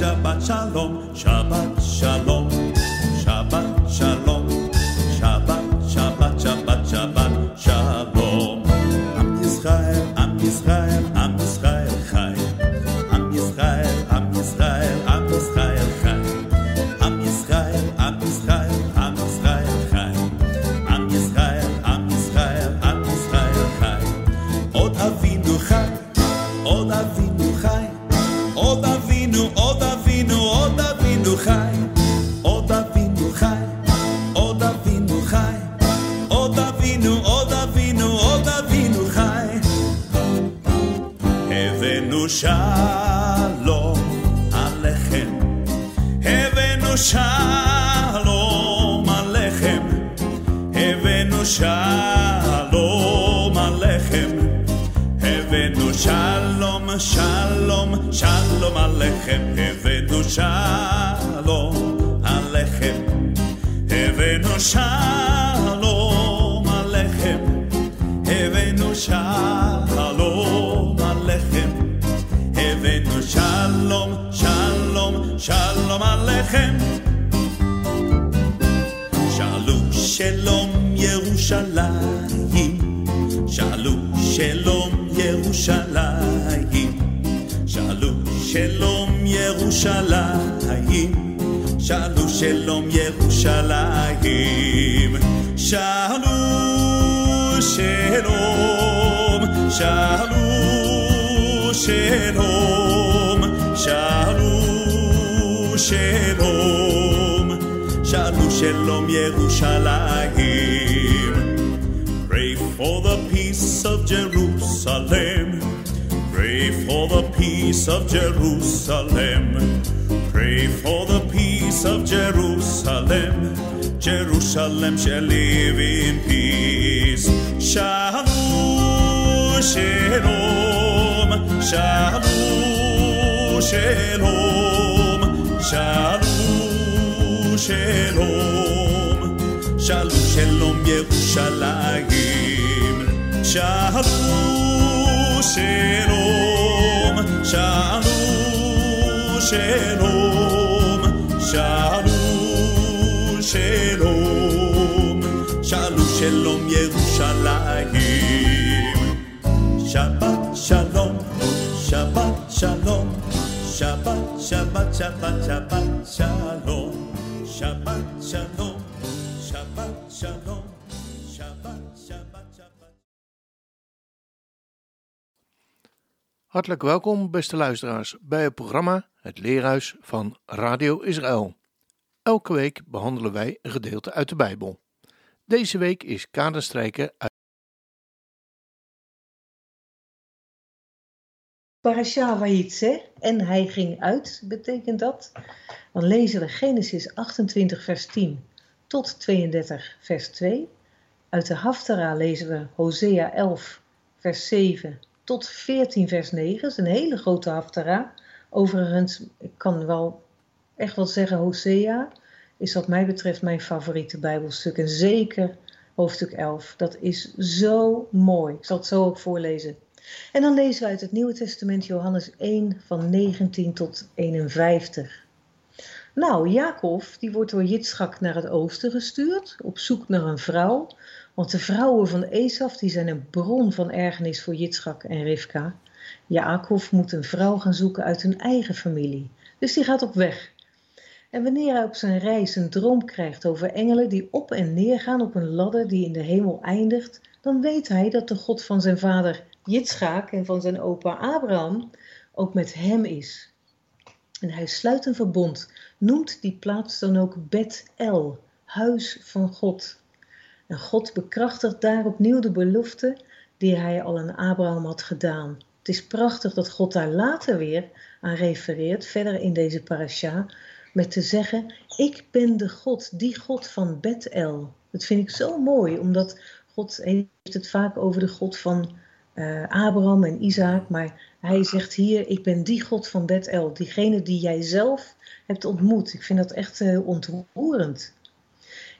Shabbat, Shabbat, Shabbat, Shabbat, shalom alechem. Evenu shalom alechem. Evenu shalom alechem. Evenu shalom, shalom, shalom alechem. Evenu shalom. Shalom, shalom, shalom alechem. Shalu shalom Yerushalayim. Shalu shalom Yerushalayim. Shalu shalom Yerushalayim. Shalu shalom Yerushalayim. Shalu shalom, shalu shalom. שאלו שלום, שאלו שלום ירושלים. Pray for the peace of Jerusalem. Pray for the peace of Jerusalem. Pray for the peace of Jerusalem. Jerusalem shall live in peace. Shalom, shalom, shalom, Shalom, shalom, shalom. Shalom, shalom, Yerushalayim. Shalom, shalom, shalom, shalom, shalom, shalom, shalom, shalom, Yerushalayim. Shabbat, Shabbat, Shabbat, shalom, Shabbat, shalom, Shabbat, shalom, Shabbat, Shabbat, Shabbat. Hartelijk welkom, beste luisteraars, bij het programma Het Leerhuis van Radio Israël. Elke week behandelen wij een gedeelte uit de Bijbel. Deze week is kaderstrijker uit Parasha Vayitze, en hij ging uit, betekent dat. Dan lezen we Genesis 28, vers 10 tot 32, vers 2. Uit de Haftara lezen we Hosea 11, vers 7 tot 14, vers 9. Dat is een hele grote Haftara. Overigens, ik kan wel echt wel zeggen, Hosea is wat mij betreft mijn favoriete Bijbelstuk. En zeker hoofdstuk 11. Dat is zo mooi. Ik zal het zo ook voorlezen. En dan lezen we uit het Nieuwe Testament Johannes 1 van 19 tot 51. Nou, Jacob die wordt door Jitschak naar het oosten gestuurd, op zoek naar een vrouw. Want de vrouwen van Esaf die zijn een bron van ergernis voor Jitschak en Rivka. Jacob moet een vrouw gaan zoeken uit hun eigen familie. Dus die gaat op weg. En wanneer hij op zijn reis een droom krijgt over engelen die op en neer gaan op een ladder die in de hemel eindigt, dan weet hij dat de God van zijn vader Jitschaak en van zijn opa Abraham ook met hem is. En hij sluit een verbond, noemt die plaats dan ook Bet-El, huis van God. En God bekrachtigt daar opnieuw de belofte die hij al aan Abraham had gedaan. Het is prachtig dat God daar later weer aan refereert, verder in deze parasha, met te zeggen, ik ben de God, die God van Bet-El. Dat vind ik zo mooi, omdat God heeft het vaak over de God van uh, Abraham en Isaac, maar hij zegt hier, ik ben die God van Bet-El, diegene die jij zelf hebt ontmoet. Ik vind dat echt uh, ontroerend.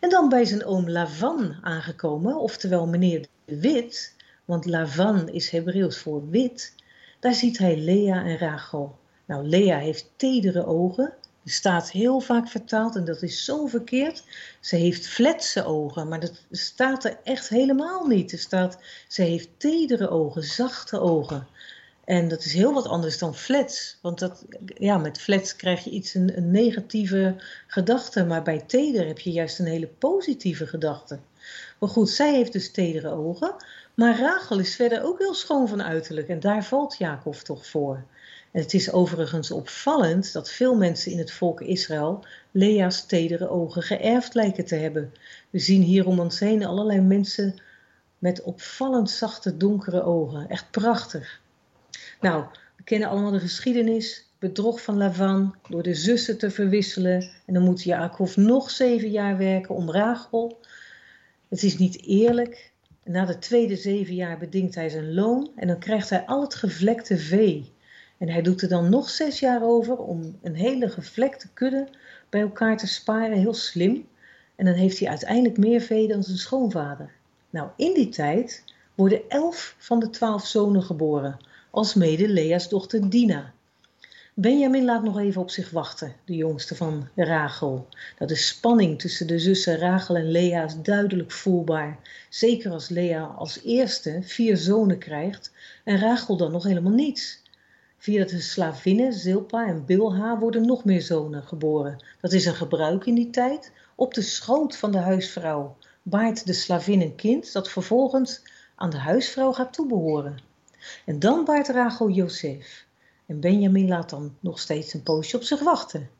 En dan bij zijn oom Lavan aangekomen, oftewel meneer de Wit, want Lavan is Hebreeuws voor wit. Daar ziet hij Lea en Rachel. Nou, Lea heeft tedere ogen. Er staat heel vaak vertaald en dat is zo verkeerd. Ze heeft fletse ogen, maar dat staat er echt helemaal niet. Er staat, ze heeft tedere ogen, zachte ogen. En dat is heel wat anders dan flats. Want dat, ja, met flats krijg je iets, een, een negatieve gedachte. Maar bij teder heb je juist een hele positieve gedachte. Maar goed, zij heeft dus tedere ogen. Maar Rachel is verder ook heel schoon van uiterlijk. En daar valt Jacob toch voor. Het is overigens opvallend dat veel mensen in het volk Israël Lea's tedere ogen geërfd lijken te hebben. We zien hier om ons heen allerlei mensen met opvallend zachte donkere ogen. Echt prachtig. Nou, we kennen allemaal de geschiedenis. Bedrog van Lavan door de zussen te verwisselen. En dan moet Jacob nog zeven jaar werken om Rachel. Het is niet eerlijk. Na de tweede zeven jaar bedingt hij zijn loon en dan krijgt hij al het gevlekte vee. En hij doet er dan nog zes jaar over om een hele gevlekte kudde bij elkaar te sparen, heel slim. En dan heeft hij uiteindelijk meer vee dan zijn schoonvader. Nou, in die tijd worden elf van de twaalf zonen geboren, als mede Lea's dochter Dina. Benjamin laat nog even op zich wachten, de jongste van Rachel. Dat de spanning tussen de zussen Rachel en Lea is duidelijk voelbaar. Zeker als Lea als eerste vier zonen krijgt en Rachel dan nog helemaal niets. Via de slavinnen Zilpa en Bilha worden nog meer zonen geboren. Dat is een gebruik in die tijd. Op de schoot van de huisvrouw baart de slavin een kind dat vervolgens aan de huisvrouw gaat toebehoren. En dan baart Rachel Jozef. En Benjamin laat dan nog steeds een poosje op zich wachten.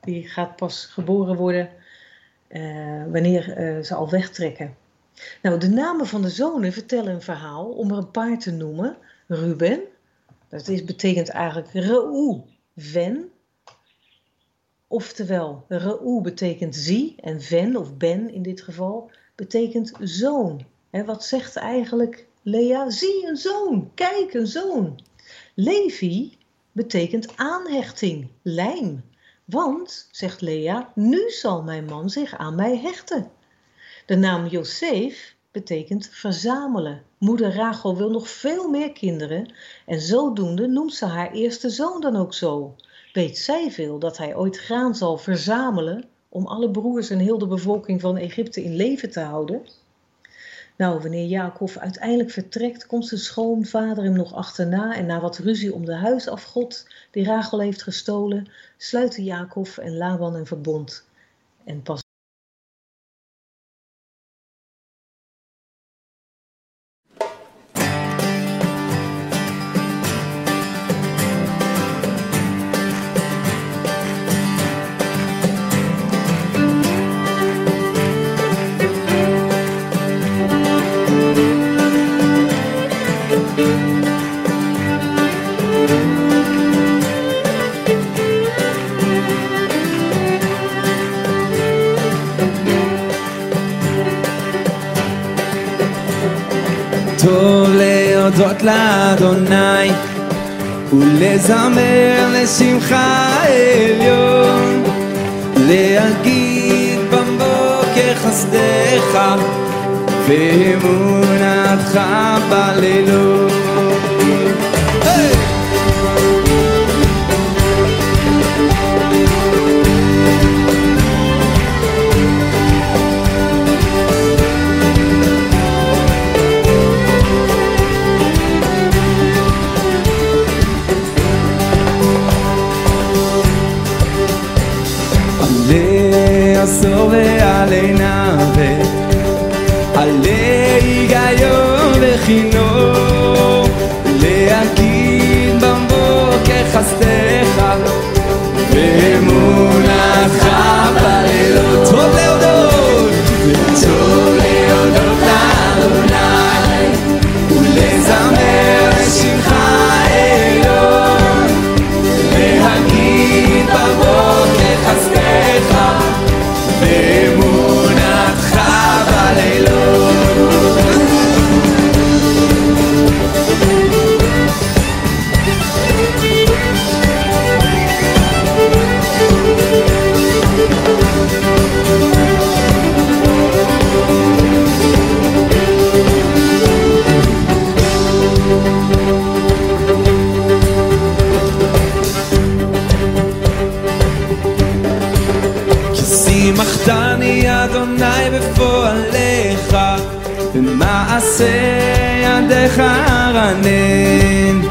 Die gaat pas geboren worden uh, wanneer uh, ze al wegtrekken. Nou, de namen van de zonen vertellen een verhaal om er een paar te noemen. Ruben, dat is, betekent eigenlijk Reu, ven. Oftewel, Reu betekent zie en ven, of ben in dit geval, betekent zoon. En wat zegt eigenlijk Lea? Zie een zoon, kijk een zoon. Levi betekent aanhechting, lijm. Want, zegt Lea, nu zal mijn man zich aan mij hechten. De naam Josef betekent verzamelen. Moeder Rachel wil nog veel meer kinderen en zodoende noemt ze haar eerste zoon dan ook zo. Weet zij veel dat hij ooit graan zal verzamelen om alle broers en heel de bevolking van Egypte in leven te houden? Nou, wanneer Jacob uiteindelijk vertrekt, komt zijn schoonvader hem nog achterna en na wat ruzie om de huisafgod die Rachel heeft gestolen, sluiten Jacob en Laban een verbond. En pas לאדוני ולזמר לשמחה עליון להגיד בבוקר חסדך ואמונתך בלילות ידיך רנן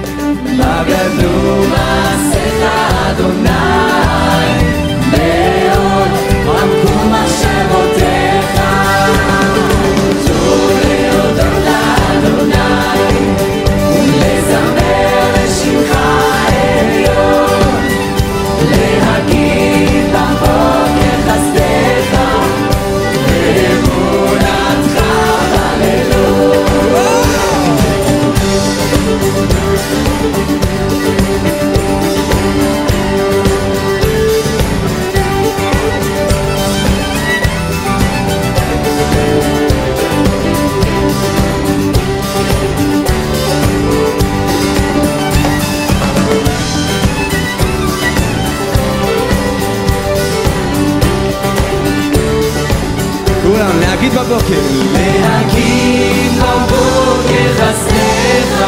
להגיד בבוקר להגיד בבוקר חסדיך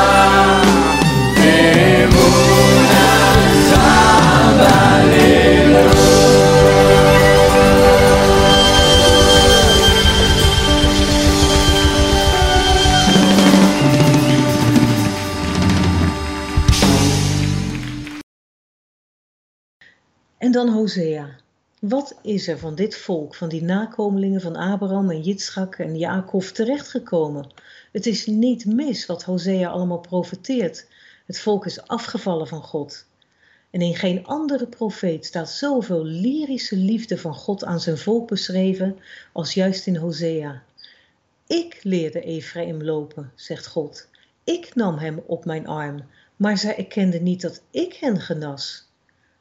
אמונתך בלילות En dan Hosea. Wat is er van dit volk, van die nakomelingen van Abraham en Jitschak en Jacob terechtgekomen? Het is niet mis wat Hosea allemaal profeteert. Het volk is afgevallen van God. En in geen andere profeet staat zoveel lyrische liefde van God aan zijn volk beschreven als juist in Hosea. Ik leerde Ephraim lopen, zegt God. Ik nam hem op mijn arm, maar zij erkenden niet dat ik hen genas.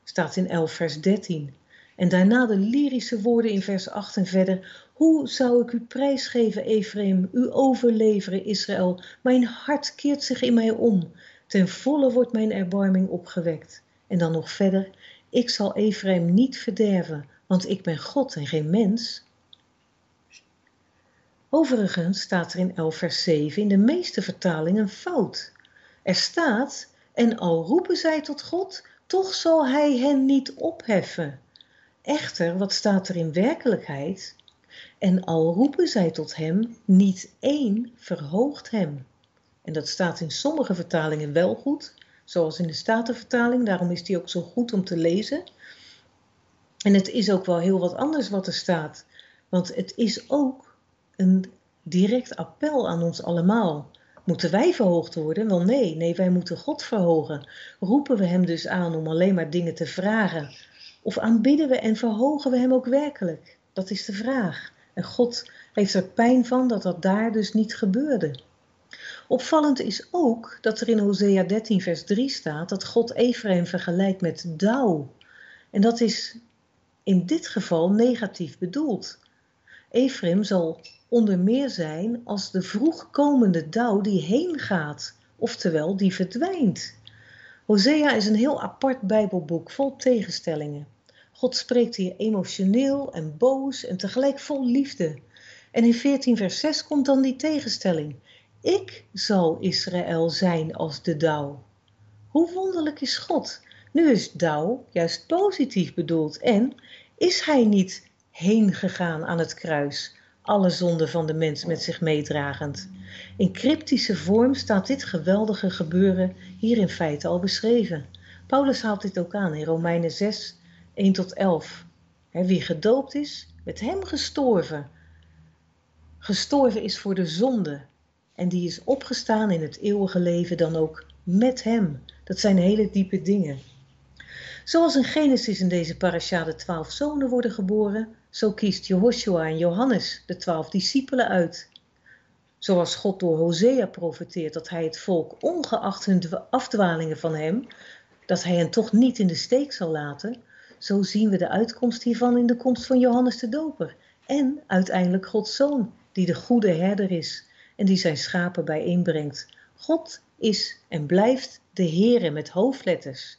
Staat in 11 vers 13. En daarna de lyrische woorden in vers 8 en verder. Hoe zou ik u prijsgeven, Ephraim, u overleveren, Israël? Mijn hart keert zich in mij om. Ten volle wordt mijn erbarming opgewekt. En dan nog verder. Ik zal Ephraim niet verderven, want ik ben God en geen mens. Overigens staat er in 11 vers 7 in de meeste vertalingen een fout. Er staat, en al roepen zij tot God, toch zal hij hen niet opheffen. Echter, wat staat er in werkelijkheid? En al roepen zij tot hem, niet één verhoogt hem. En dat staat in sommige vertalingen wel goed, zoals in de Statenvertaling, daarom is die ook zo goed om te lezen. En het is ook wel heel wat anders wat er staat, want het is ook een direct appel aan ons allemaal. Moeten wij verhoogd worden? Wel nee, nee, wij moeten God verhogen. Roepen we Hem dus aan om alleen maar dingen te vragen? Of aanbidden we en verhogen we Hem ook werkelijk? Dat is de vraag. En God heeft er pijn van dat dat daar dus niet gebeurde. Opvallend is ook dat er in Hosea 13 vers 3 staat dat God Ephraim vergelijkt met dauw. En dat is in dit geval negatief bedoeld. Ephraim zal onder meer zijn als de vroegkomende dauw die heen gaat, oftewel die verdwijnt. Hosea is een heel apart Bijbelboek vol tegenstellingen. God spreekt hier emotioneel en boos en tegelijk vol liefde. En in 14 vers 6 komt dan die tegenstelling. Ik zal Israël zijn als de dauw. Hoe wonderlijk is God? Nu is dauw juist positief bedoeld en is hij niet heen gegaan aan het kruis, alle zonden van de mens met zich meedragend. In cryptische vorm staat dit geweldige gebeuren hier in feite al beschreven. Paulus haalt dit ook aan in Romeinen 6, 1 tot 11. wie gedoopt is, met hem gestorven. Gestorven is voor de zonde. En die is opgestaan in het eeuwige leven dan ook met hem. Dat zijn hele diepe dingen. Zoals in Genesis in deze parasha de twaalf zonen worden geboren, zo kiest Jehoshua en Johannes de twaalf discipelen uit. Zoals God door Hosea profeteert dat hij het volk, ongeacht hun afdwalingen van hem, dat hij hen toch niet in de steek zal laten, zo zien we de uitkomst hiervan in de komst van Johannes de Doper en uiteindelijk Gods Zoon, die de goede herder is en die zijn schapen bijeenbrengt. God is en blijft de Heere met hoofdletters.